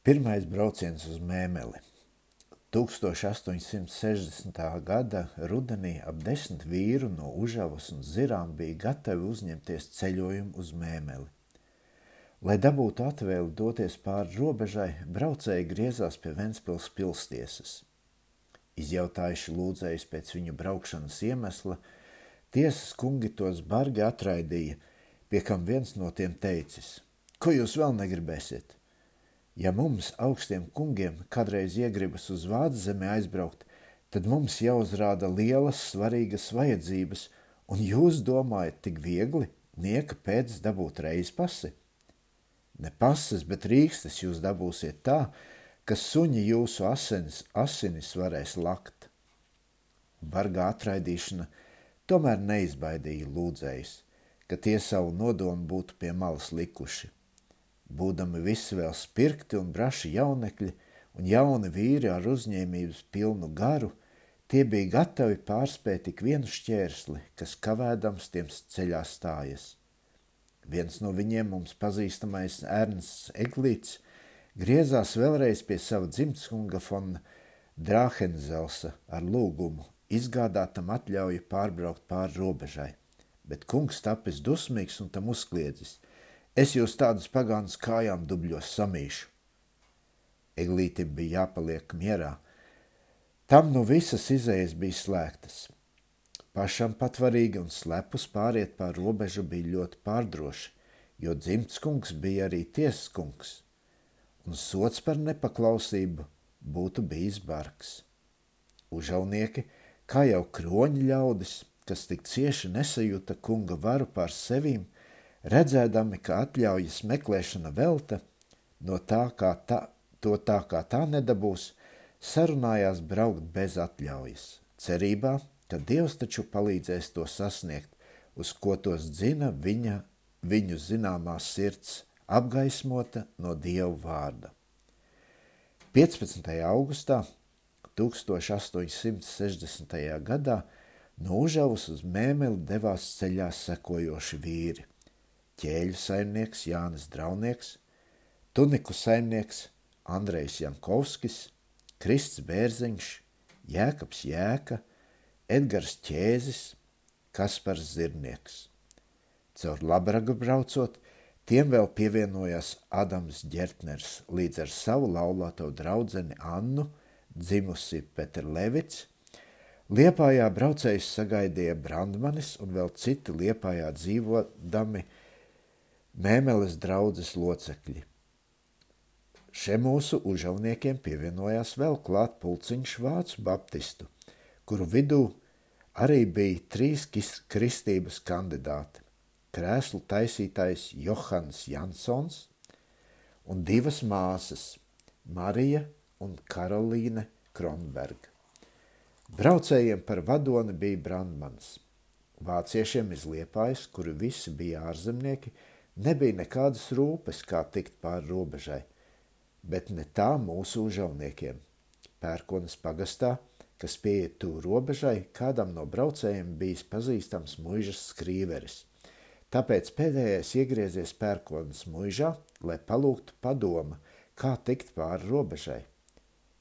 Pirmais brauciens uz Mēmeli. 1860. gada rudenī ap desmit vīru no Užavas un Zirām bija gatavi uzņemties ceļojumu uz Mēmeli. Lai dabūtu atvēli doties pāri robežai, braucēji griezās pie Ventspils pilstiesas. Izjautājuši lūdzējus pēc viņu braukšanas iemesla, tiesas kungi tos bargi atraidīja, pie kam viens no tiem teicis: Ko jūs vēl negribēsiet? Ja mums, augstiem kungiem, kādreiz iegribas uz zemi aizbraukt, tad mums jāuzrāda lielas, svarīgas vajadzības, un jūs domājat tik viegli, nieka pēc dabūt reiz pasi? Ne pases, bet rīkstes jūs dabūsiet tā, ka suņi jūsu asinis, asinis varēs lakt. Bargā atraidīšana tomēr neizbaidīja lūdzējus, ka tie savu nodomu būtu pie malas likuši. Būdami visi vēl spirkti un braši jaunekļi un jauni vīri ar uzņēmības pilnu garu, tie bija gatavi pārspēt tik vienu šķērsli, kas kavēdams tiem ceļā stājas. Viens no viņiem mums pazīstamais Ernsts Eglīts griezās vēlreiz pie sava dzimtskunga fona Drāhenzelsa ar lūgumu izgādātam atļauju pārbraukt pāri robežai, bet kungs tapis dusmīgs un tam uzkliedzis – Es jūs tādus pagānus kājām dubļos samīšu. Eglītim bija jāpaliek mierā. Tam nu visas izējas bija slēgtas. Pašam patvarīgi un slepus pāriet pār robežu bija ļoti pārdroši, jo dzimts kungs bija arī tiesas kungs, un sots par nepaklausību būtu bijis bargs. Užaunieki, kā jau kroņi ļaudis, kas tik cieši nesajūta kunga varu pār sevīm, redzēdami, ka atļaujas meklēšana velta, no tā kā tā, to tā kā tā nedabūs, sarunājās braukt bez atļaujas, cerībā, ka Dievs taču palīdzēs to sasniegt, uz ko tos dzina viņa, viņu zināmā sirds, apgaismota no Dieva vārda. 15. augustā 1860. gadā no Užavas uz Mēmeli devās ceļā sekojoši vīri ķēļu saimnieks Jānis Draunieks, tuniku saimnieks Andrejs Jankovskis, Krists Bērziņš, Jēkabs Jēka, Edgars Ķēzis, Kaspars Zirnieks. Caur Labragu braucot, tiem vēl pievienojās Adams Ģertners līdz ar savu laulāto draudzeni Annu, dzimusi Peter Levits. Liepājā braucējs sagaidīja Brandmanis un vēl citi Liepājā dzīvodami – Mēmeles draudzes locekļi. Šiem mūsu užavniekiem pievienojās vēl klāt pulciņš vācu baptistu, kuru vidū arī bija trīs kristības kandidāti - krēslu taisītājs Johans Jansons un divas māsas - Marija un Karolīne Kronberga. Braucējiem par vadoni bija Brandmans. Vāciešiem izliepājis, kuri visi bija ārzemnieki, Nebija nekādas rūpes, kā tikt pāri robežai, bet ne tā mūsu užauniekiem. Pērkonas pagastā, kas pieiet tuvu robežai, kādam no braucējiem bijis pazīstams muižas skrīveris. Tāpēc pēdējais iegriezies pērkonas muižā, lai palūgtu padoma, kā tikt pāri robežai.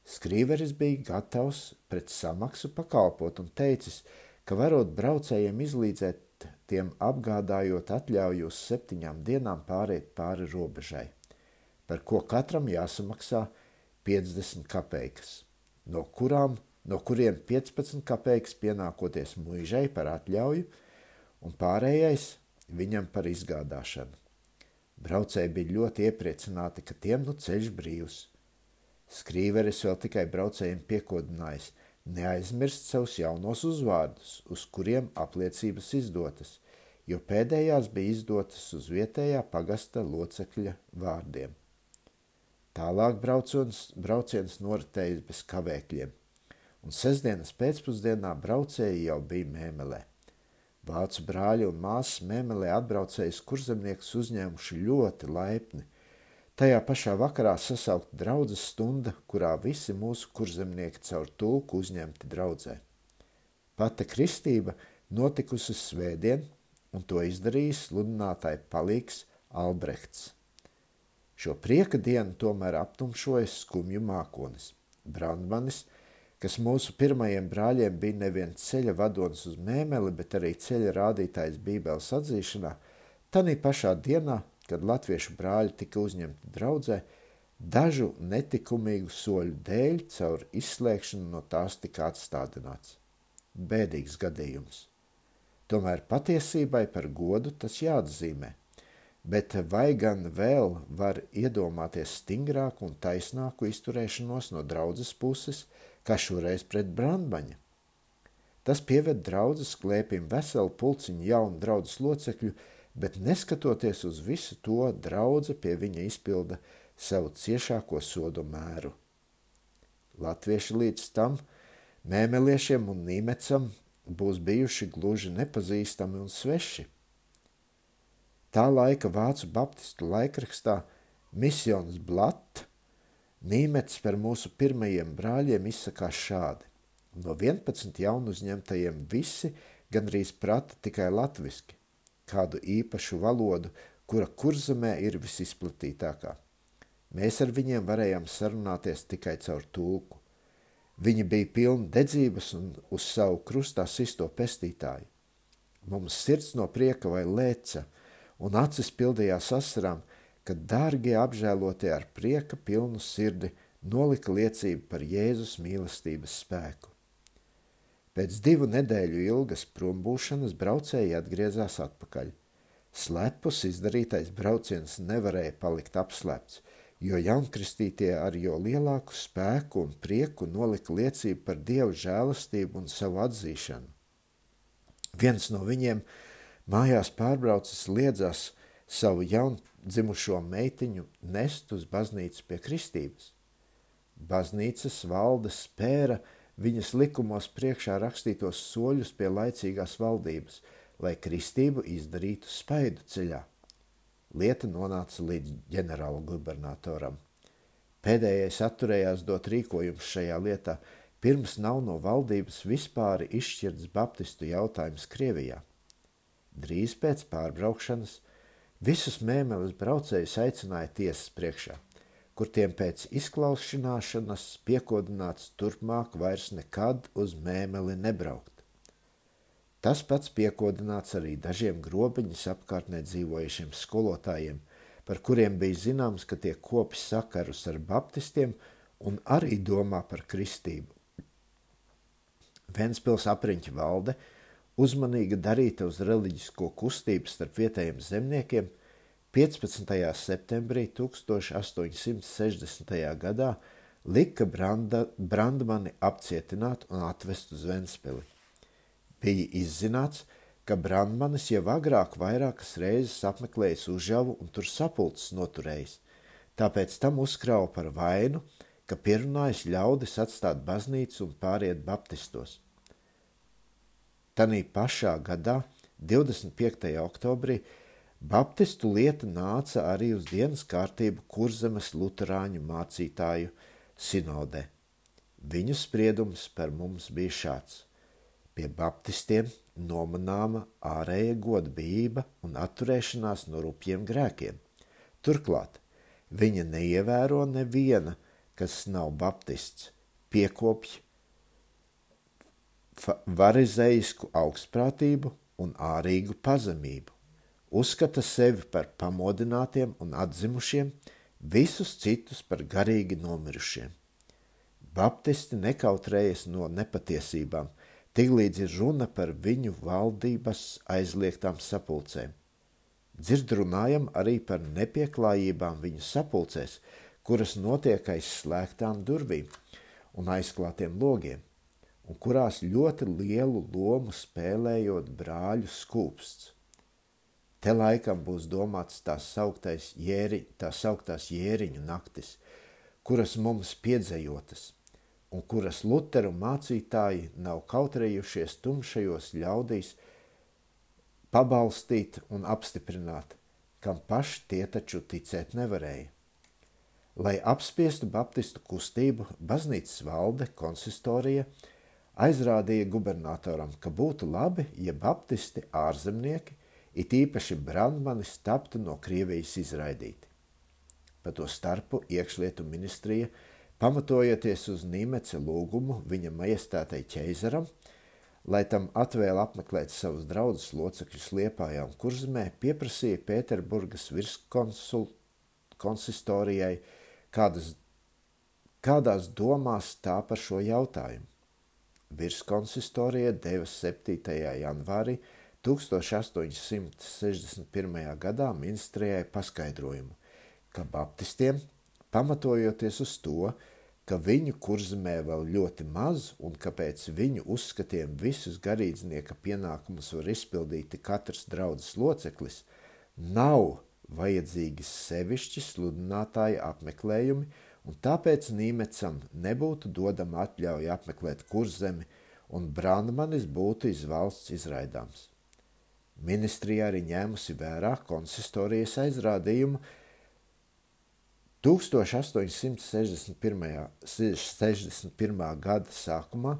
Skrīveris bija gatavs pret samaksu pakalpot un teicis, ka varot braucējiem izlīdzēt tiem apgādājot atļauju uz septiņām dienām pāriet pāri robežai, par ko katram jāsamaksā 50 kapeikas, no, kurām, no kuriem 15 kapeikas pienākoties muižai par atļauju un pārējais viņam par izgādāšanu. Braucēji bija ļoti iepriecināti, ka tiem nu ceļš brīvs. Skrīveris vēl tikai braucējiem piekodinājis – Neaizmirst savus jaunos uzvārdus, uz kuriem apliecības izdotas, jo pēdējās bija izdotas uz vietējā pagasta locekļa vārdiem. Tālāk brauciens, brauciens noritējis bez kavēkļiem, un sestdienas pēcpusdienā braucēji jau bija mēmelē. Vācu brāļi un māsas mēmelē atbraucējis kurzemnieks uzņēmuši ļoti laipni – Tajā pašā vakarā sasaukta draudzes stunda, kurā visi mūsu kurzemnieki caur tulku uzņemti draudzē. Pata kristība notikusi svētdien, un to izdarījis sludinātāja palīgs Albrechts. Šo prieka dienu tomēr aptumšojas skumju mākonis. Brandmanis, kas mūsu pirmajiem brāļiem bija nevien ceļa vadonis uz mēmeli, bet arī ceļa rādītājs Bībeles atzīšanā, tanī pašā dienā, kad latviešu brāļi tika uzņemti draudzē, dažu netikumīgu soļu dēļ caur izslēgšanu no tās tika atstādināts. Bēdīgs gadījums. Tomēr patiesībai par godu tas jāatzīmē bet vai gan vēl var iedomāties stingrāku un taisnāku izturēšanos no draudzes puses, kā šoreiz pret brandmaņa? Tas pieved draudzes klēpim veselu pulciņu jaunu draudzes locekļu, bet neskatoties uz visu to, draudze pie viņa izpilda savu ciešāko sodu mēru. Latvieši līdz tam mēmeliešiem un nīmecam būs bijuši gluži nepazīstami un sveši – Tā laika vācu baptistu laikrakstā Missions Blatt Nīmets par mūsu pirmajiem brāļiem izsakās šādi. No 11 jaunu uzņemtajiem visi gandrīz prata tikai latviski, kādu īpašu valodu, kura kurzemē ir visizplatītākā. Mēs ar viņiem varējām sarunāties tikai caur tulku. Viņi bija pilni dedzības un uz savu krustā sisto pestītāju. Mums sirds no prieka vai lēca – un acis pildījās asarām, kad dārgie apžēlotie ar prieka pilnu sirdi nolika liecību par Jēzus mīlestības spēku. Pēc divu nedēļu ilgas prombūšanas braucēji atgriezās atpakaļ. Slepus izdarītais brauciens nevarēja palikt apslēpts, jo jaunkristītie ar jo lielāku spēku un prieku nolika liecību par Dievu žēlastību un savu atzīšanu. Viens no viņiem – Mājās pārbraucis liedzās savu jaundzimušo meitiņu nest uz baznīcu pie kristības. Baznīcas valde spēra viņas likumos priekšā rakstītos soļus pie laicīgās valdības, lai kristību izdarītu spaidu ceļā. Lieta nonāca līdz ģenerāla gubernatoram. Pēdējais atturējās dot rīkojumus šajā lietā, pirms nav no valdības vispār izšķirts baptistu jautājums Krievijā. Drīz pēc pārbraukšanas visus mēmeles braucējus aicināja tiesas priekšā, kur tiem pēc izklausīšanās piekodināts turpmāk vairs nekad uz mēmeli nebraukt. Tas pats piekodināts arī dažiem grobiņas apkārtnē dzīvojušiem skolotājiem, par kuriem bija zināms, ka tie kopi sakarus ar baptistiem un arī domā par kristību. Ventspils apriņķa valde – uzmanīga darīta uz reliģisko kustību starp vietējiem zemniekiem, 15. septembrī 1860. gadā lika Branda, Brandmani apcietināt un atvest uz Ventspili. Bija izzināts, ka Brandmanis jau agrāk vairākas reizes apmeklējis Užavu un tur sapulces noturējis, tāpēc tam uzkrāva par vainu, ka pierunājis ļaudis atstāt baznīcu un pāriet baptistos. Tanī pašā gadā, 25. oktobrī, Baptistu lieta nāca arī uz dienas kārtību Kurzemes luterāņu mācītāju sinodē. Viņu spriedums par mums bija šāds. Pie baptistiem nomanāma ārēja godbijība un atturēšanās no rupjiem grēkiem. Turklāt viņa neievēro neviena, kas nav baptists, piekopja varizeisku augstprātību un ārīgu pazemību, uzskata sevi par pamodinātiem un atzimušiem, visus citus par garīgi nomirušiem. Baptisti nekautrējas no nepatiesībām, tiklīdz ir runa par viņu valdības aizliegtām sapulcēm. Dzird runājam arī par nepieklājībām viņu sapulcēs, kuras notiek aiz slēgtām durvīm un aizklātiem logiem un kurās ļoti lielu lomu spēlējot brāļu skūpsts. Te laikam būs domāts tās, jēri, tās sauktās jēriņu naktis, kuras mums piedzējotas, un kuras Luteru mācītāji nav kautrējušies tumšajos ļaudīs pabalstīt un apstiprināt, kam paši tie taču ticēt nevarēja. Lai apspiestu baptistu kustību, baznīcas valde, konsistorija – aizrādīja gubernatoram, ka būtu labi, ja baptisti ārzemnieki, it īpaši brandmanis, taptu no Krievijas izraidīti. Pa to starpu iekšlietu ministrija, pamatojoties uz Nīmeca lūgumu viņa majestētai ķeizaram, lai tam atvēl apmeklēt savus draugus locekļus Liepājā un Kurzemē, pieprasīja Pēterburgas virskonsistorijai, kādas, kādās domās tā par šo jautājumu. Virskonsistorija deva 7. janvārī 1861. gadā ministrijai paskaidrojumu, ka baptistiem, pamatojoties uz to, ka viņu kurzemē vēl ļoti maz un kāpēc viņu uzskatiem visus garīdznieka pienākumus var izpildīt katrs draudzes loceklis, nav vajadzīgi sevišķi sludinātāja apmeklējumi, un tāpēc Nīmecam nebūtu dodama atļauja apmeklēt kurzemi, un Brandmanis būtu iz valsts izraidāms. Ministrija arī ņēmusi vērā konsistorijas aizrādījumu 1861. 61. gada sākumā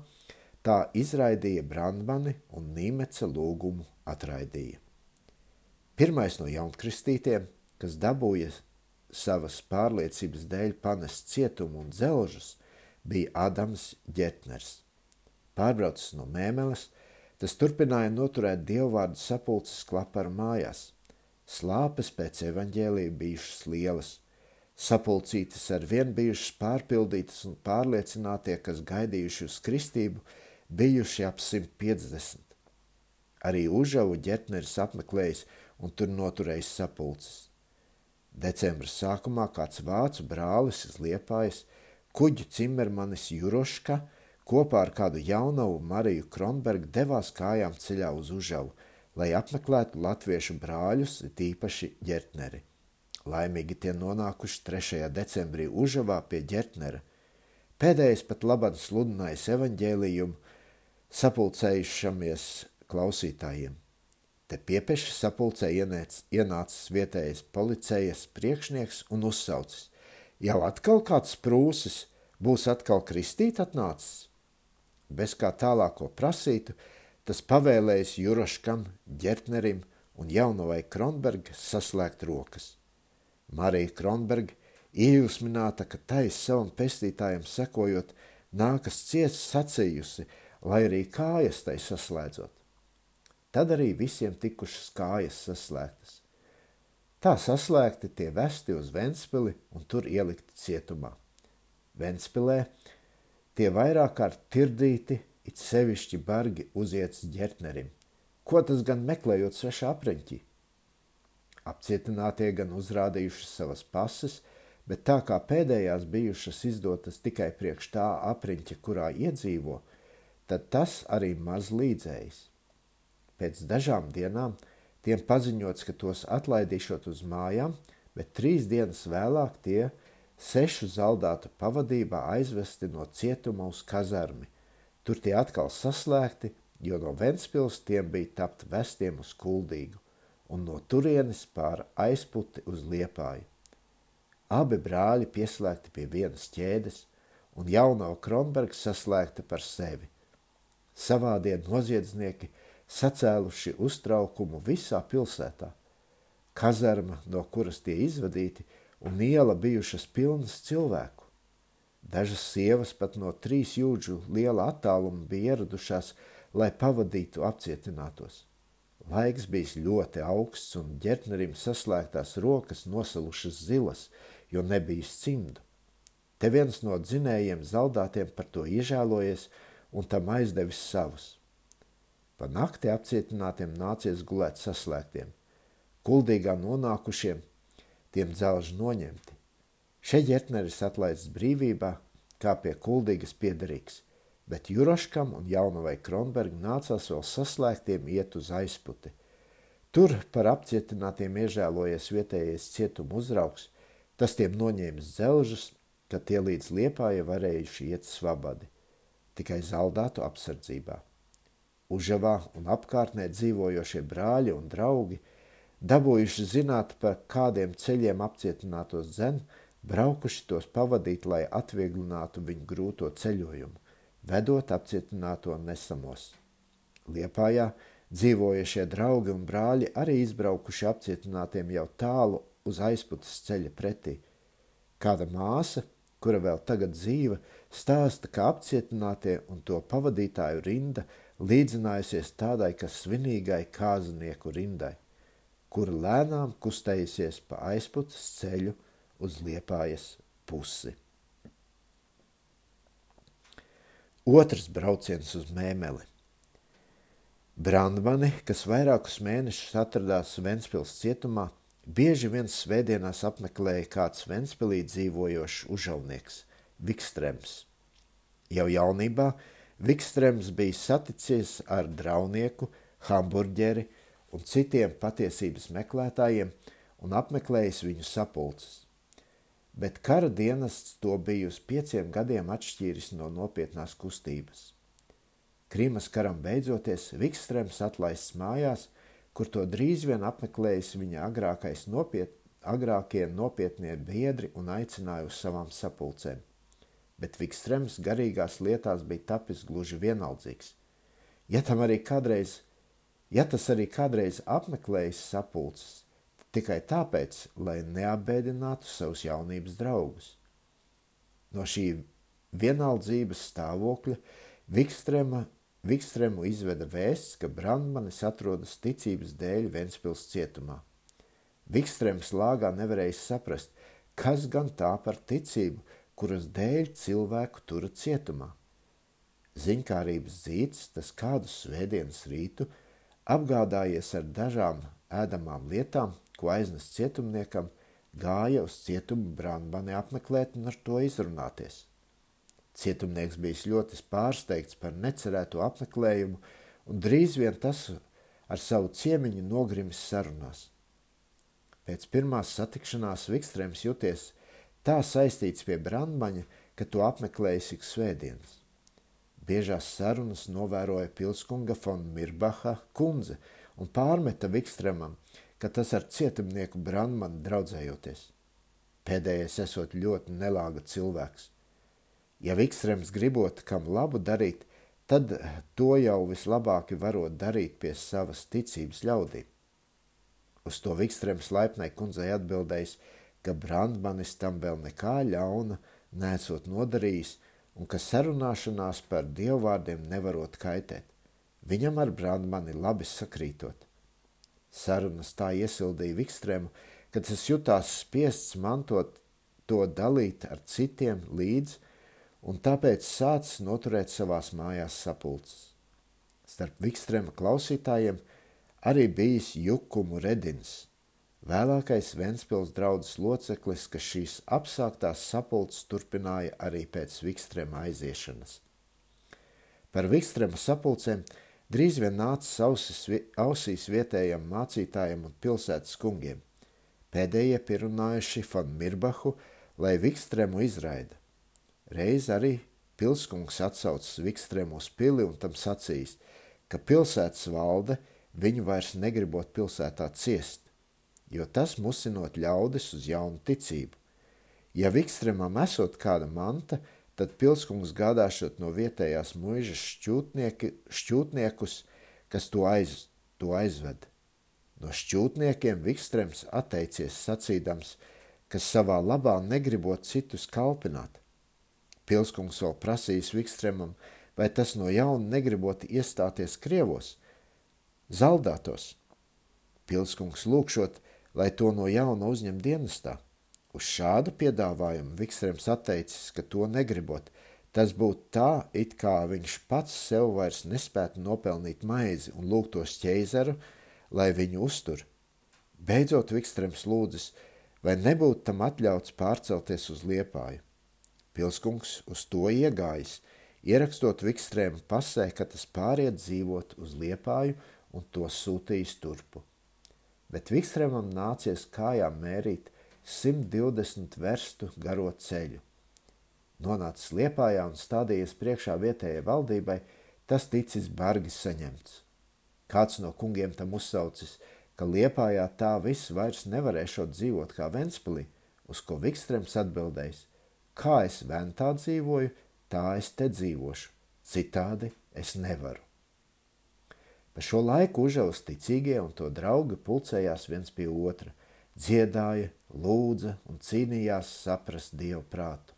tā izraidīja Brandmani un Nīmeca lūgumu atraidīja. Pirmais no jaunkristītiem, kas dabūja savas pārliecības dēļ panest cietumu un dzelžus, bija Adams Ģetners. Pārbraucis no Mēmeles, Tas turpināja noturēt dievvvārdu sapulces klaparu mājās. Slāpes pēc evaņģēlīja bijušas lielas. Sapulcītes ar vien bijušas pārpildītas un pārliecinātie, kas gaidījuši uz kristību, bijuši ap 150. Arī Užavu ģetneris apmeklējis un tur noturējis sapulces. Decembra sākumā kāds vācu brālis iz Liepājas, kuģu cimermanis Juroška – kopā ar kādu jaunavu Mariju Kronbergu devās kājām ceļā uz Užavu, lai apmeklētu latviešu brāļus, tīpaši ģertneri. Laimīgi tie nonākuši 3. decembrī Užavā pie ģertnera. Pēdējais pat labāk sludinājis evaņģēlījumu sapulcējušamies klausītājiem. Te piepeši sapulcē ienēc, ienācis vietējais policējas priekšnieks un uzsaucis. Jau atkal kāds prūsis, būs atkal kristīt atnācis? Bez kā tālāko prasītu, tas pavēlējis Juroškam, ģertnerim un jaunavai Kronberga saslēgt rokas. Marija Kronberga iejūsmināta, ka tais savam pestītājam sekojot, nākas ciest sacījusi, lai arī kājas tai saslēdzot. Tad arī visiem tikušas kājas saslēgtas. Tā saslēgti tie vesti uz Ventspili un tur ielikti cietumā. Ventspilē Tie vairāk kārt tirdīti, it sevišķi bargi uziets ģertnerim. Ko tas gan meklējot svešā apreņķī? Apcietinātie gan uzrādījuši savas pases, bet tā kā pēdējās bijušas izdotas tikai priekš tā apriņķa, kurā iedzīvo, tad tas arī maz līdzējis. Pēc dažām dienām tiem paziņots, ka tos atlaidīšot uz mājām, bet trīs dienas vēlāk tie sešu zaldātu pavadībā aizvesti no cietuma uz kazarmi. Tur tie atkal saslēgti, jo no Ventspils tiem bija tapt vestiem uz kuldīgu, un no turienes pār aizputi uz liepāju. Abi brāļi pieslēgti pie vienas ķēdes, un jaunava Kronbergs saslēgta par sevi. Savādie noziedznieki sacēluši uztraukumu visā pilsētā. Kazarma, no kuras tie izvadīti, un iela bijušas pilnas cilvēku. Dažas sievas pat no trīs jūdžu liela attāluma bija ieradušās, lai pavadītu apcietinātos. Laiks bija ļoti augsts, un ģērtnerim saslēgtās rokas nosalušas zilas, jo nebija cimdu. Te viens no dzinējiem zaldātiem par to iežēlojies un tam aizdevis savus. Pa nakti apcietinātiem nācies gulēt saslēgtiem. Kuldīgā nonākušiem tiem dzelži noņemti. Šeit ģetneris atlaists brīvībā, kā pie kuldīgas piederīgs, bet Juroškam un Jaunavai Kronberg nācās vēl saslēgtiem iet uz aizputi. Tur par apcietinātiem iežēlojies vietējais cietuma uzraugs, tas tiem noņēmis dzelžus, ka tie līdz liepāja varējuši iet svabadi, tikai zaldātu apsardzībā. Užavā un apkārtnē dzīvojošie brāļi un draugi – dabūjuši zināt, pa kādiem ceļiem apcietinātos dzen, braukuši tos pavadīt, lai atvieglinātu viņu grūto ceļojumu, vedot apcietināto nesamos. Liepājā dzīvojušie draugi un brāļi arī izbraukuši apcietinātiem jau tālu uz aizputes ceļa pretī. Kāda māsa, kura vēl tagad dzīva, stāsta, ka apcietinātie un to pavadītāju rinda līdzinājusies tādai, kas svinīgai kāznieku rindai, kura lēnām kustējusies pa aizputas ceļu uz liepājas pusi. Otrs brauciens uz mēmeli. Brandmani, kas vairākus mēnešus atradās Ventspils cietumā, bieži vien svētdienās apmeklēja kāds Ventspilī dzīvojošs užalnieks – Vikstrems. Jau jaunībā Vikstrems bija saticies ar draunieku, hamburģeri un citiem patiesības meklētājiem un apmeklējis viņu sapulces bet kara dienests to bija uz pieciem gadiem atšķīris no nopietnās kustības. Krīmas karam beidzoties, Vikstrēms atlaists mājās, kur to drīz vien apmeklējis viņa agrākais nopiet, agrākie nopietnie biedri un aicināja uz savām sapulcēm. Bet Vikstrēms garīgās lietās bija tapis gluži vienaldzīgs. Ja, arī kādreiz, ja tas arī kādreiz apmeklējis sapulces, tikai tāpēc, lai neapbēdinātu savus jaunības draugus. No šī vienaldzības stāvokļa Vikstrema, Vikstremu izveda vēsts, ka Brandmanis atrodas ticības dēļ Ventspils cietumā. Vikstrems lāgā nevarēja saprast, kas gan tā par ticību, kuras dēļ cilvēku tura cietumā. Ziņkārības dzīts, tas kādu svētdienas rītu, apgādājies ar dažām ēdamām lietām, ko aiznes cietumniekam, gāja uz cietumu brānbani apmeklēt un ar to izrunāties. Cietumnieks bija ļoti pārsteigts par necerēto apmeklējumu, un drīz vien tas ar savu ciemiņu nogrimis sarunās. Pēc pirmās satikšanās Vikstrēms juties tā saistīts pie brandmaņa, ka to apmeklējis ik svētdienas. Biežās sarunas novēroja pilskunga von Mirbaha kundze un pārmeta Vikstrēmam, ka tas ar cietumnieku Brandmanu draudzējoties. Pēdējais esot ļoti nelāga cilvēks. Ja Vikstrēms gribot kam labu darīt, tad to jau vislabāk varot darīt pie savas ticības ļaudīm. Uz to Vikstrēms laipnai kundzei atbildējis, ka Brandmanis tam vēl nekā ļauna nesot nodarījis un ka sarunāšanās par dievvvārdiem nevarot kaitēt. Viņam ar Brandmani labi sakrītot. Sarunas tā iesildīja Vikstrēmu, ka tas jutās spiests mantot to dalīt ar citiem līdz, un tāpēc sācis noturēt savās mājās sapulces. Starp Vikstrēma klausītājiem arī bijis Jukumu Redins, vēlākais Ventspils draudzes loceklis, kas šīs apsāktās sapulces turpināja arī pēc Vikstrēma aiziešanas. Par Vikstrēma sapulcēm – Drīz vien nāca ausis, ausīs vietējiem mācītājiem un pilsētas kungiem. Pēdējie pierunājuši Fan Mirbahu, lai Vikstrēmu izraida. Reiz arī pilskungs atsaucas Vikstrēmu uz pili un tam sacīs, ka pilsētas valde viņu vairs negribot pilsētā ciest, jo tas musinot ļaudis uz jaunu ticību. Ja Vikstrēmam esot kāda manta, Tad pilskungs gādāšot no vietējās muižas šķūtniekus, kas to, aiz, to aizved. No šķūtniekiem Vikstrēms atteicies sacīdams, ka savā labā negribot citus kalpināt. Pilskungs vēl prasījis Vikstrēmam, vai tas no jauna negribot iestāties Krievos, zaldātos. Pilskungs lūkšot, lai to no jauna uzņem dienestā. Uz šādu piedāvājumu Vikstrēms atteicis, ka to negribot. Tas būtu tā, it kā viņš pats sev vairs nespētu nopelnīt maizi un lūgtos ķeizaru, lai viņu uztur. Beidzot Vikstrēms lūdzis, vai nebūtu tam atļauts pārcelties uz Liepāju. Pilskungs uz to iegājis, ierakstot Vikstrēmu pasē, ka tas pāriet dzīvot uz Liepāju un to sūtījis turpu. Bet Vikstrēmam nācies kājām mērīt – 120 verstu garo ceļu. Nonācis Liepājā un stādījies priekšā vietējai valdībai, tas ticis bargi saņemts. Kāds no kungiem tam uzsaucis, ka Liepājā tā viss vairs nevarēšot dzīvot kā Ventspilī, uz ko Vikstrēms atbildējis, kā es ventā dzīvoju, tā es te dzīvošu, citādi es nevaru. Pa šo laiku užavas ticīgie un to draugi pulcējās viens pie otra – dziedāja, lūdza un cīnījās saprast Dievu prātu.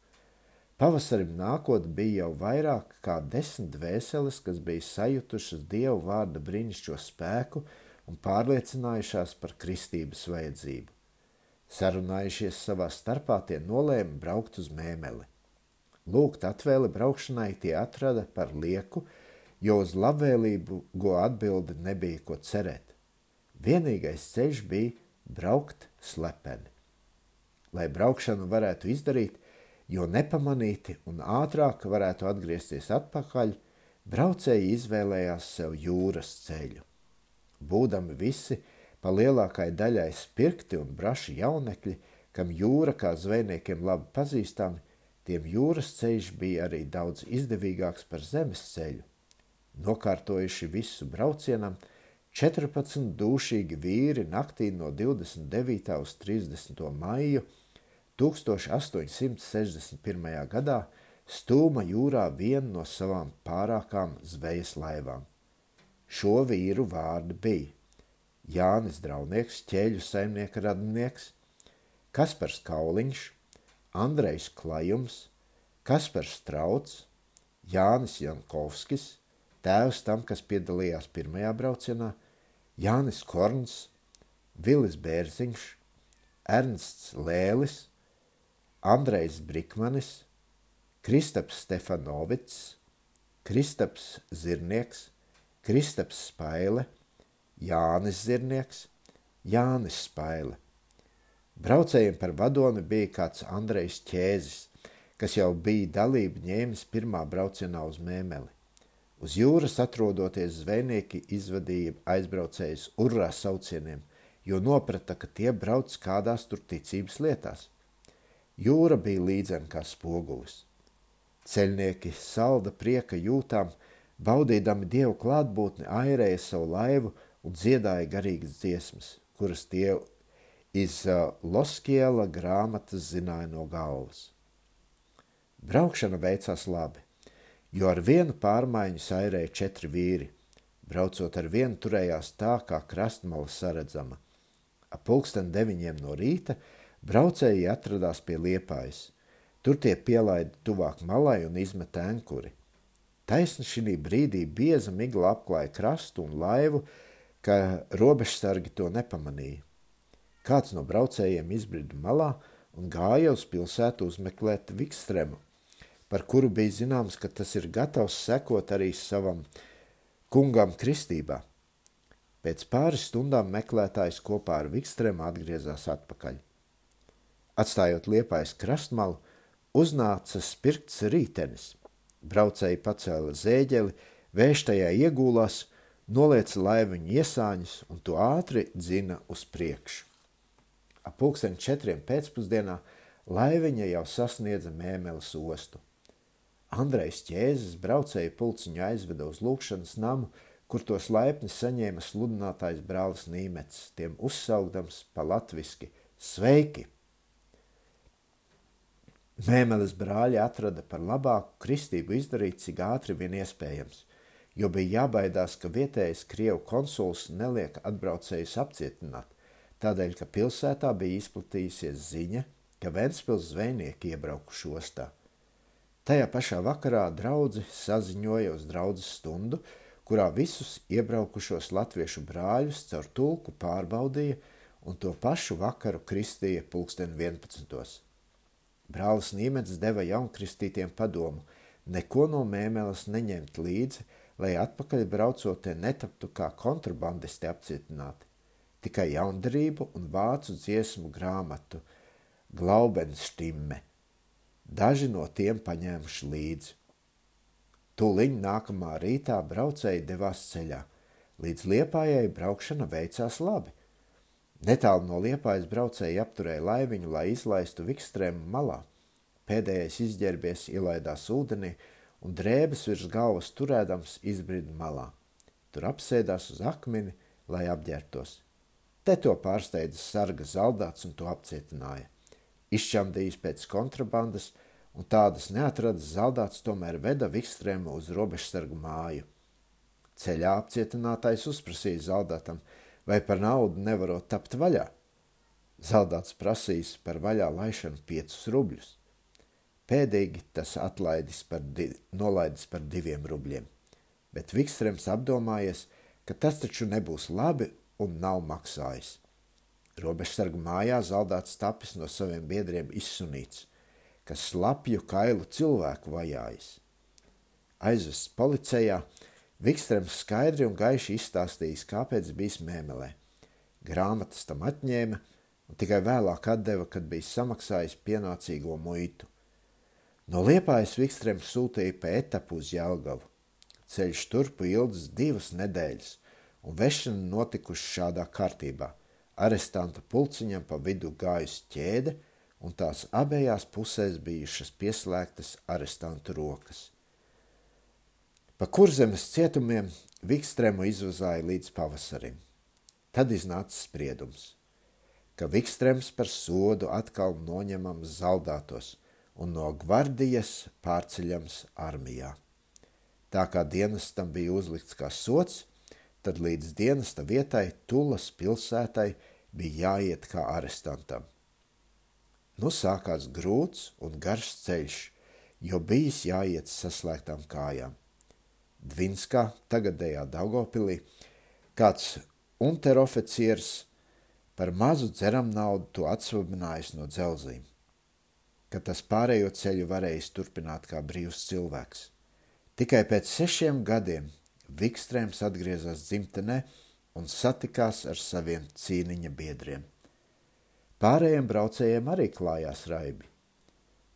Pavasarim nākot bija jau vairāk kā desmit dvēseles, kas bija sajutušas Dievu vārda brīnišķo spēku un pārliecinājušās par kristības vajadzību. Sarunājušies savā starpā, tie nolēma braukt uz mēmeli. Lūgt atvēli braukšanai tie atrada par lieku, jo uz labvēlību go atbildi nebija ko cerēt. Vienīgais ceļš bija braukt slepeni. Lai braukšanu varētu izdarīt, jo nepamanīti un ātrāk varētu atgriezties atpakaļ, braucēji izvēlējās sev jūras ceļu. Būdami visi pa lielākai daļai spirkti un braši jaunekļi, kam jūra kā zvejniekiem labi pazīstami, tiem jūras ceļš bija arī daudz izdevīgāks par zemes ceļu. Nokārtojuši visu braucienam, 14 dūšīgi vīri naktī no 29. uz 30. maiju 1861. gadā stūma jūrā vienu no savām pārākām zvejas laivām. Šo vīru vārdi bija Jānis Draunieks, ķēļu saimnieka radinieks, Kaspars Kauliņš, Andrejs Klajums, Kaspars Strauts, Jānis Jankovskis, tēvs tam, kas piedalījās pirmajā braucienā, Jānis Korns, Vilis Bērziņš, Ernsts Lēlis, Andrejs Brikmanis, Kristaps Stefanovics, Kristaps Zirnieks, Kristaps Spaile, Jānis Zirnieks, Jānis Spaile. Braucējiem par vadoni bija kāds Andrejs Ķēzis, kas jau bija dalību ņēmis pirmā braucienā uz mēmeli. Uz jūras atrodoties zvejnieki izvadīja aizbraucējus urrā saucieniem, jo noprata, ka tie brauc kādās tur ticības lietās. Jūra bija līdzena kā spogulis. Ceļnieki salda prieka jūtām, baudīdami dievu klātbūtni, airēja savu laivu un dziedāja garīgas dziesmas, kuras tie iz Loskiela grāmatas zināja no galvas. Braukšana veicās labi jo ar vienu pārmaiņu sairēja četri vīri. Braucot ar vienu turējās tā, kā krastmala saredzama. Ap pulksten deviņiem no rīta braucēji atradās pie liepājas. Tur tie pielaida tuvāk malai un izmeta ankuri. Taisni šī brīdī bieza migla apklāja krastu un laivu, ka robežsargi to nepamanīja. Kāds no braucējiem izbrida malā un gāja uz pilsētu uzmeklēt Vikstremu, par kuru bija zināms, ka tas ir gatavs sekot arī savam kungam kristībā. Pēc pāris stundām meklētājs kopā ar Vikstrēmu atgriezās atpakaļ. Atstājot liepais krastmalu, uznāca spirts rītenis. Braucēji pacēla zēģeli, vējš tajā iegūlās, nolieca laiviņu iesāņus un to ātri dzina uz priekšu. Ap pulksten četriem pēcpusdienā laiviņa jau sasniedza mēmeles ostu. Andrejs ķēzes braucēju pulciņu aizveda uz lūkšanas namu, kur tos laipni saņēma sludinātājs brālis Nīmets, tiem uzsaugdams pa latviski – sveiki! Mēmeles brāļi atrada par labāku kristību izdarīt, cik ātri vien iespējams, jo bija jābaidās, ka vietējais Krievu konsuls neliek atbraucējus apcietināt, tādēļ, ka pilsētā bija izplatījusies ziņa, ka Ventspils zvejnieki iebraukuši ostā – Tajā pašā vakarā draugi saziņoja uz draudzes stundu, kurā visus iebraukušos latviešu brāļus caur tulku pārbaudīja un to pašu vakaru kristīja pulksten 11. Brālis Nīmets deva jaunkristītiem padomu neko no mēmeles neņemt līdzi, lai atpakaļ braucot te netaptu kā kontrabandisti apcietināti. Tikai jaundarību un vācu dziesmu grāmatu Glaubenstimme – Daži no tiem paņēmuši līdzi. Tūliņ nākamā rītā braucēji devās ceļā. Līdz liepājai braukšana veicās labi. Netālu no liepājas braucēji apturēja laiviņu, lai izlaistu vikstrēmu malā. Pēdējais izģērbies ielaidās ūdenī un drēbes virs galvas turēdams izbrida malā. Tur apsēdās uz akmeni, lai apģērbtos. Te to pārsteidza sarga zaldāts un to apcietināja. Izšķamdījis pēc kontrabandas un tādas neatradas zaldāts tomēr veda Vikstrēmu uz robežsargu māju. Ceļā apcietinātais uzprasīja zaldātam, vai par naudu nevarot tapt vaļā. Zaldāts prasījis par vaļā laišanu piecus rubļus. Pēdīgi tas atlaidis par di nolaidis par diviem rubļiem, bet Vikstrēms apdomājies, ka tas taču nebūs labi un nav maksājis. Robežsargu mājā zaldāts tapis no saviem biedriem izsunīts, kas slapju kailu cilvēku vajājis. Aizvests policijā, Vikstrēms skaidri un gaiši izstāstījis, kāpēc bijis mēmelē. Grāmatas tam atņēma un tikai vēlāk atdeva, kad bija samaksājis pienācīgo muitu. No Liepājas Vikstrēms sūtīja pa etapu uz Jelgavu. Ceļš turpu ilgs divas nedēļas, un vešana notikuši šādā kārtībā. Arestanta pulciņam pa vidu gājusi ķēde, un tās abējās pusēs bijušas pieslēgtas arestantu rokas. Pa kurzemes cietumiem Vikstrēmu izvazāja līdz pavasarim. Tad iznāca spriedums, ka Vikstrēms par sodu atkal noņemams zaldātos un no gvardijas pārceļams armijā. Tā kā dienestam bija uzlikts kā sots, tad līdz dienesta vietai Tulas pilsētai bija jāiet kā arestantam. Nu sākās grūts un garš ceļš, jo bijis jāiet saslēgtām kājām. Dvinskā, tagadējā Daugopilī, kāds unteroficieris par mazu dzeram naudu to atsvabinājis no dzelzīm, ka tas pārējo ceļu varējis turpināt kā brīvs cilvēks. Tikai pēc sešiem gadiem Vikstrēms atgriezās dzimtenē un satikās ar saviem cīniņa biedriem. Pārējiem braucējiem arī klājās raibi.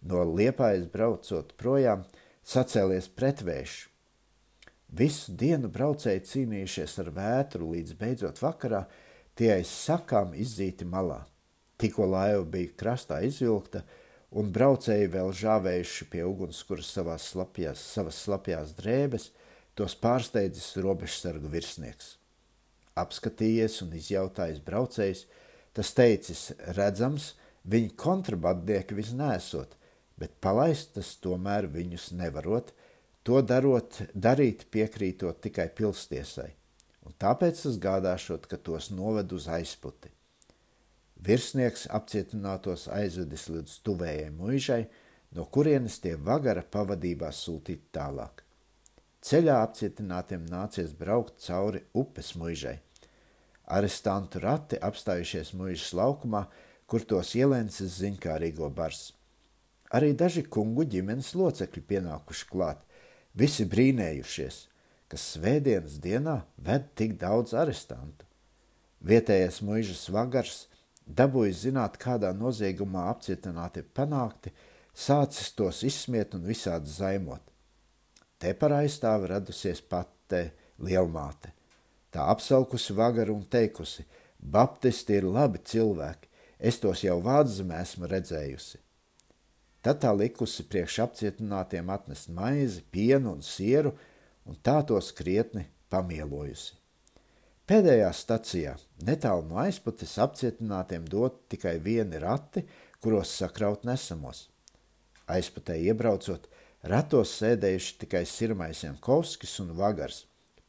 No liepājas braucot projām, sacēlies pretvējuši, Visu dienu braucēji cīnījušies ar vētru, līdz beidzot vakarā tie aiz sakām izdzīti malā. Tikko laiva bija krastā izvilkta, un braucēji vēl žāvējuši pie ugunskuras savās slapjās, savas slapjās drēbes, tos pārsteidzis robežsargu virsnieks. Apskatījies un izjautājis braucējs, tas teicis, redzams, viņi kontrabandnieki visnēsot, bet palaist tas tomēr viņus nevarot, To darot, darīt piekrītot tikai pilstiesai, un tāpēc es gādāšot, ka tos noved uz aizputi. Virsnieks apcietinātos aizvedis līdz tuvējai muižai, no kurienes tie vagara pavadībā sūtīt tālāk. Ceļā apcietinātiem nācies braukt cauri upes muižai. Arestantu rati apstājušies muižas laukumā, kur tos ielencis ziņkārīgo bars. Arī daži kungu ģimenes locekļi pienākuši klāt, Visi brīnējušies, ka svētdienas dienā ved tik daudz arestantu. Vietējais muižas vagars dabūja zināt, kādā noziegumā apcietināti panākti, sācis tos izsmiet un visādi zaimot. Te par aizstāvi radusies pati lielmāte. Tā apsaukusi vagaru un teikusi: Baptisti ir labi cilvēki, es tos jau vādzemē esmu redzējusi. Tad tā likusi priekš apcietinātiem atnest maizi, pienu un sieru, un tā tos krietni pamielojusi. Pēdējā stacijā, netālu no aizputes, apcietinātiem dot tikai vieni rati, kuros sakraut nesamos. Aizputē iebraucot, ratos sēdējuši tikai Sirmais Jankovskis un Vagars,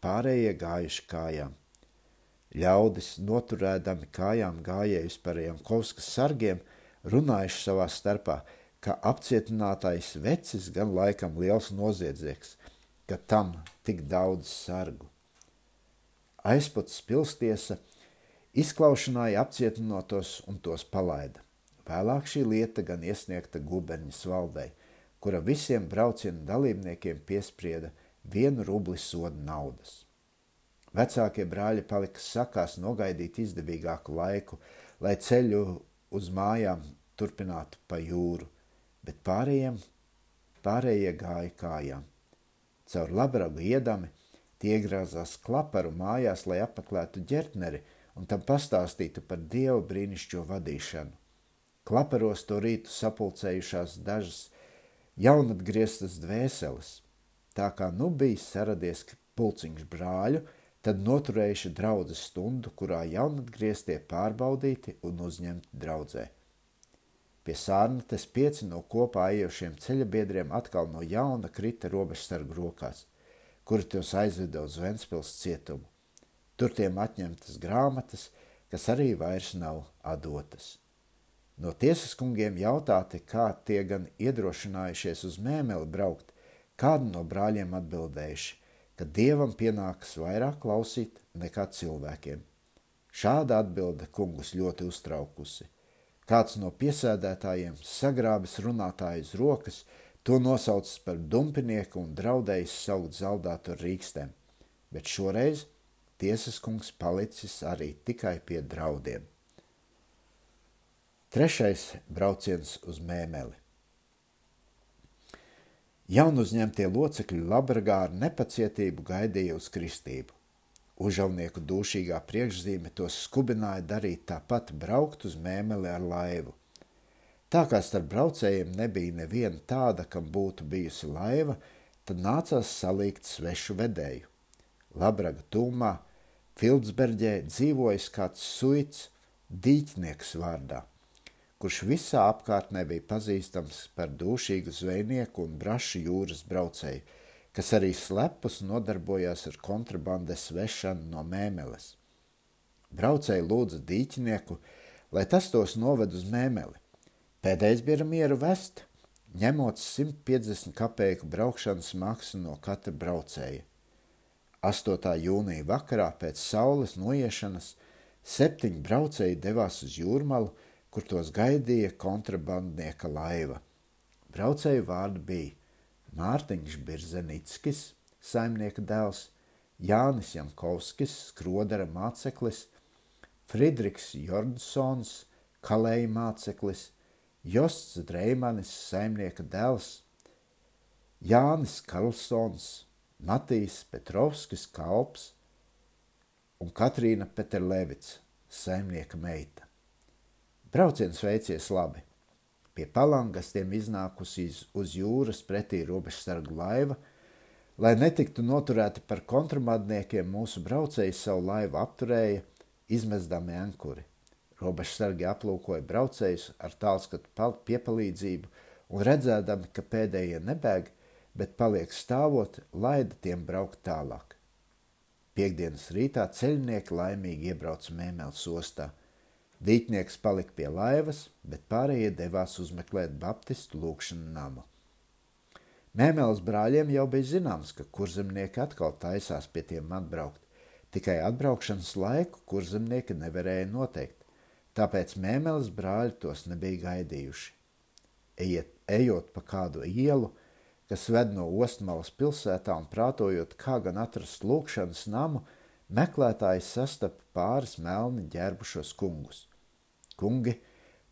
pārējie gājuši kājām. Ļaudis, noturēdami kājām gājējus par Jankovskas sargiem, runājuši savā starpā – ka apcietinātais vecis gan laikam liels noziedznieks, ka tam tik daudz sargu. Aizpats pilstiesa izklaušanāja apcietinātos un tos palaida. Vēlāk šī lieta gan iesniegta guberņas valdei, kura visiem braucienu dalībniekiem piesprieda vienu rubli sodu naudas. Vecākie brāļi palika sakās nogaidīt izdevīgāku laiku, lai ceļu uz mājām turpinātu pa jūru, bet pārējiem, pārējie gāja kājām. Caur labragu iedami tie iegrāzās klaparu mājās, lai apmeklētu ģertneri un tam pastāstītu par dievu brīnišķo vadīšanu. Klaparos to rītu sapulcējušās dažas jaunatgrieztas dvēseles. Tā kā nu bija saradies pulciņš brāļu, tad noturējuši draudzes stundu, kurā jaunatgrieztie pārbaudīti un uzņemti draudzē. Pie sārnates pieci no kopā ejošiem ceļabiedriem atkal no jauna krita robežsargu rokās, kuri tos aizveda uz Ventspils cietumu. Tur tiem atņemtas grāmatas, kas arī vairs nav atdotas. No tiesas kungiem jautāti, kā tie gan iedrošinājušies uz mēmeli braukt, kādu no brāļiem atbildējuši, ka dievam pienākas vairāk klausīt nekā cilvēkiem. Šāda atbilde kungus ļoti uztraukusi. Kāds no piesēdētājiem sagrābis runātāju uz rokas, to nosaucis par dumpinieku un draudējis saukt zaldātu ar rīkstēm, bet šoreiz tiesas kungs palicis arī tikai pie draudiem. Trešais brauciens uz mēmeli. Jaunu uzņemtie locekļi Labragā ar nepacietību gaidīja uz kristību. Užavnieku dūšīgā priekšzīme tos skubināja darīt tāpat braukt uz mēmeli ar laivu. Tā kā starp braucējiem nebija neviena tāda, kam būtu bijusi laiva, tad nācās salikt svešu vedēju. Labraga tūmā Fildsberģē dzīvojas kāds suits dīķnieks vārdā kurš visā apkārtnē bija pazīstams par dūšīgu zvejnieku un brašu jūras braucēju, kas arī slepus nodarbojās ar kontrabandas vešanu no mēmeles. Braucēji lūdza dīķinieku, lai tas tos noved uz mēmeli. Pēdējais bija mieru vest, ņemot 150 kapeiku braukšanas maksu no katra braucēja. 8. jūnija vakarā pēc saules noiešanas septiņi braucēji devās uz jūrmalu, kur tos gaidīja kontrabandnieka laiva. Braucēju vārdi bija Mārtiņš Birzenickis, saimnieka dēls, Jānis Jankovskis, skrodara māceklis, Fridriks Jordsons, kalēja māceklis, Josts Dreimanis, saimnieka dēls, Jānis Karlsons, Matīs Petrovskis Kalps un Katrīna Peterlevits, saimnieka meita. Brauciens veicies labi. Pie palangas tiem iznākusi uz jūras pretī robežsargu laiva, lai netiktu noturēti par kontrabandniekiem, mūsu braucēji savu laivu apturēja, izmestami ankuri. Robežsargi aplūkoja braucējus ar tālskatu piepalīdzību un redzēdami, ka pēdējie nebēg, bet paliek stāvot, laida tiem braukt tālāk. Piektdienas rītā ceļnieki laimīgi iebrauca Mēmeles ostā – Dītnieks palika pie laivas, bet pārējie devās uzmeklēt baptistu lūkšanu namu. Mēmeles brāļiem jau bija zināms, ka kurzemnieki atkal taisās pie tiem atbraukt, tikai atbraukšanas laiku kurzemnieki nevarēja noteikt, tāpēc Mēmeles brāļi tos nebija gaidījuši. Ejiet, ejot pa kādu ielu, kas ved no ostmalas pilsētā un prātojot, kā gan atrast lūkšanas namu, meklētājs sastapa pāris melni ģērbušos kungus. Kungi,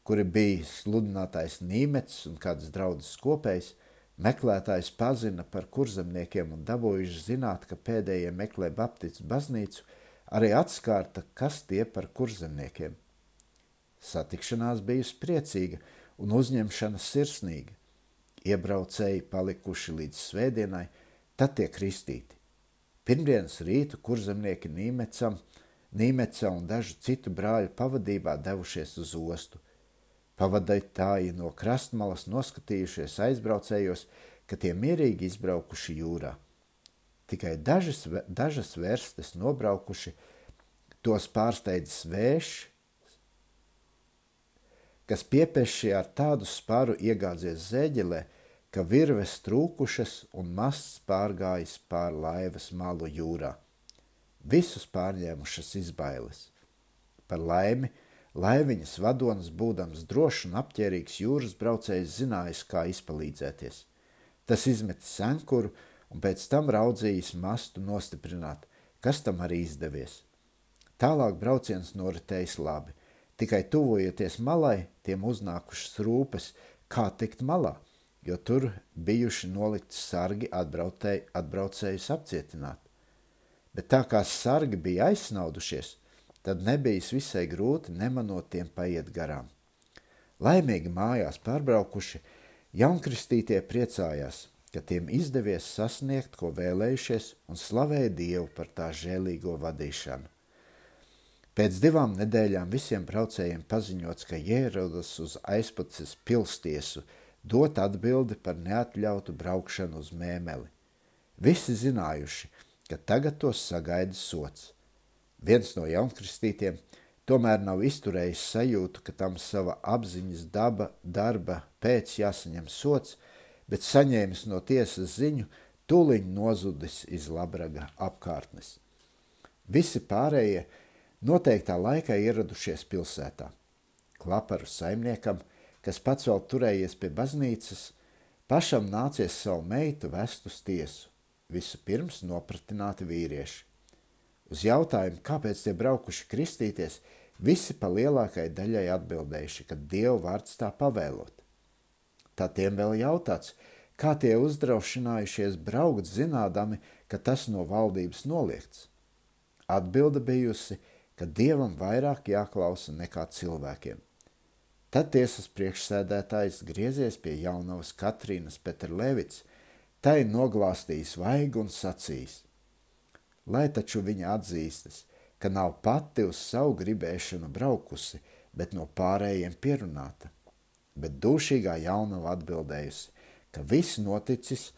kuri bija sludinātais Nīmets un kāds draudzes kopējs, meklētājs pazina par kurzemniekiem un dabūjuši zināt, ka pēdējie meklē Baptistu baznīcu, arī atskārta, kas tie par kurzemniekiem. Satikšanās bijusi priecīga un uzņemšana sirsnīga. Iebraucēji palikuši līdz svētdienai, tad tiek kristīti. Pirmdienas rītu kurzemnieki Nīmecam, Nīmeca un dažu citu brāļu pavadībā devušies uz ostu. Pavadītāji no krastmalas noskatījušies aizbraucējos, ka tie mierīgi izbraukuši jūrā. Tikai dažas, dažas verstes nobraukuši, tos pārsteidzis vējš, kas piepeši ar tādu sparu iegādzies zēģelē, ka virves trūkušas un masts pārgājis pār laivas malu jūrā. Visus pārņēmušas izbailes. Par laimi, laiviņas vadonis, būdams drošs un apģērbīgs jūras braucējs, zinājis, kā izpalīdzēties. Tas izmetis ankuru un pēc tam raudzījis mastu nostiprināt, kas tam arī izdevies. Tālāk brauciens noritējis labi. Tikai tuvojoties malai, tiem uznākušas rūpes, kā tikt malā jo tur bijuši nolikti sargi atbraucējus apcietināt. Bet tā kā sargi bija aizsnaudušies, tad nebija visai grūti nemanot tiem paiet garām. Laimīgi mājās pārbraukuši, jaunkristītie priecājās, ka tiem izdevies sasniegt, ko vēlējušies, un slavēja Dievu par tā žēlīgo vadīšanu. Pēc divām nedēļām visiem braucējiem paziņots, ka ierodas uz aizpuces pilstiesu, dot atbildi par neatļautu braukšanu uz mēmeli. Visi zinājuši, ka tagad tos sagaida sots. Viens no jaunkristītiem tomēr nav izturējis sajūtu, ka tam sava apziņas daba, darba pēc jāsaņem sots, bet saņēmis no tiesas ziņu, tūliņ nozudis iz labraga apkārtnes. Visi pārējie noteiktā laikā ieradušies pilsētā. Klaparu saimniekam, kas pats vēl turējies pie baznīcas, pašam nācies savu meitu vest uz tiesu, visu pirms nopratināti vīrieši. Uz jautājumu, kāpēc tie braukuši kristīties, visi pa lielākai daļai atbildējuši, ka Dieva vārds tā pavēlot. Tā tiem vēl jautāts, kā tie uzdraušinājušies braukt zinādami, ka tas no valdības noliegts. Atbilde bijusi, ka Dievam vairāk jāklausa nekā cilvēkiem. Tad tiesas priekšsēdētājs griezies pie jaunavas Katrīnas Peterlevits, tai noglāstījis vaigu un sacījis – lai taču viņa atzīstas, ka nav pati uz savu gribēšanu braukusi, bet no pārējiem pierunāta. Bet dušīgā jaunava atbildējusi, ka viss noticis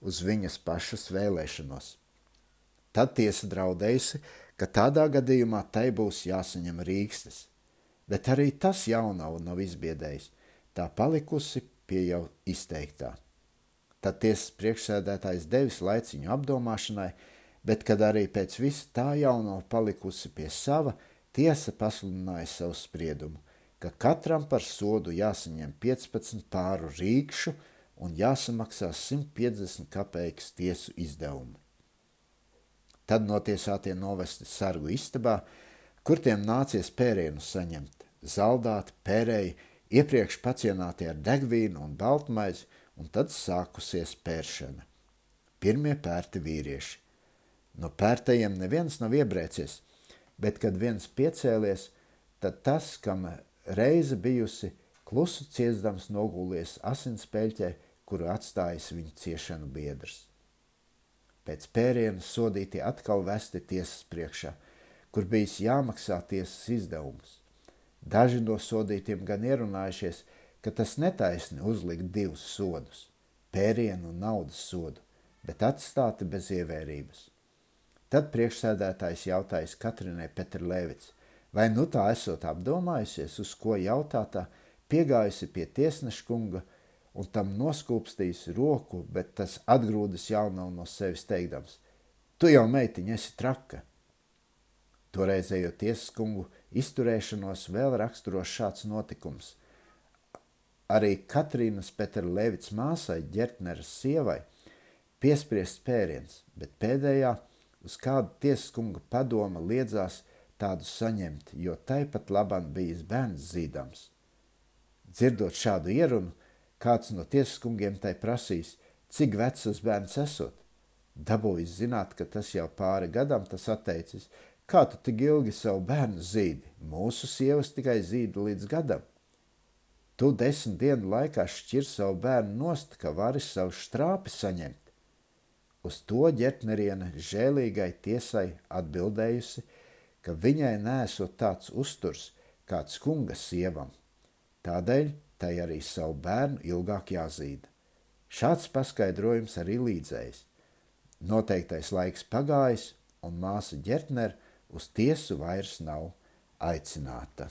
uz viņas pašas vēlēšanos. Tad tiesa draudējusi, ka tādā gadījumā tai būs jāsaņem rīkstes, bet arī tas jaunavu nav izbiedējis, tā palikusi pie jau izteiktā. Tad tiesas priekšsēdētājs devis laiciņu apdomāšanai, bet kad arī pēc visa tā jauno palikusi pie sava, tiesa pasludināja savu spriedumu, ka katram par sodu jāsaņem 15 pāru rīkšu un jāsamaksā 150 kapeikas tiesu izdevumu. Tad notiesātie novesti sargu istabā, kur tiem nācies pērienu saņemt, zaldāti, pērēji, iepriekš pacienāti ar degvīnu un baltmaizi, un tad sākusies pēršana. Pirmie pērti vīrieši – No pērtajiem neviens nav iebrēcies, bet kad viens piecēlies, tad tas, kam reize bijusi klusu ciesdams nogulties asinspēļķē, kuru atstājis viņa ciešanu biedrs. Pēc pēriena sodītie atkal vesti tiesas priekšā, kur bijis jāmaksā tiesas izdevumus. Daži no sodītiem gan ierunājušies, ka tas netaisni uzlikt divus sodus - pērienu un naudas sodu, bet atstāti bez ievērības. Tad priekšsēdētājs jautājis Katrinai Petrlēvits, vai nu tā esot apdomājusies, uz ko jautātā, piegājusi pie tiesneša kunga un tam noskūpstījis roku, bet tas atgrūdas jaunavu no sevis teikdams: Tu jau meitiņa esi traka! Toreizējo tiesas kungu izturēšanos vēl raksturos šāds notikums. Arī Katrīnas Petrlēvits māsai, ģertneras sievai, piespriests pēriens, bet pēdējā – uz kādu tiesiskunga padoma liedzās tādu saņemt, jo taipat labam bijis bērns zīdams. Dzirdot šādu ierunu, kāds no tiesiskungiem tai prasīs, cik vecs tas bērns esot. Dabūjis zināt, ka tas jau pāri gadam tas atteicis, kā tu tik ilgi savu bērnu zīdi, mūsu sievas tikai zīda līdz gadam. Tu desmit dienu laikā šķir savu bērnu nost, ka vari savu strāpi saņemt. Uz to ģetneriene žēlīgai tiesai atbildējusi, ka viņai nesot tāds uzturs kāds kunga sievam. Tādēļ tai arī savu bērnu ilgāk jāzīda. Šāds paskaidrojums arī līdzējis. Noteiktais laiks pagājis, un māsa ģertner uz tiesu vairs nav aicināta.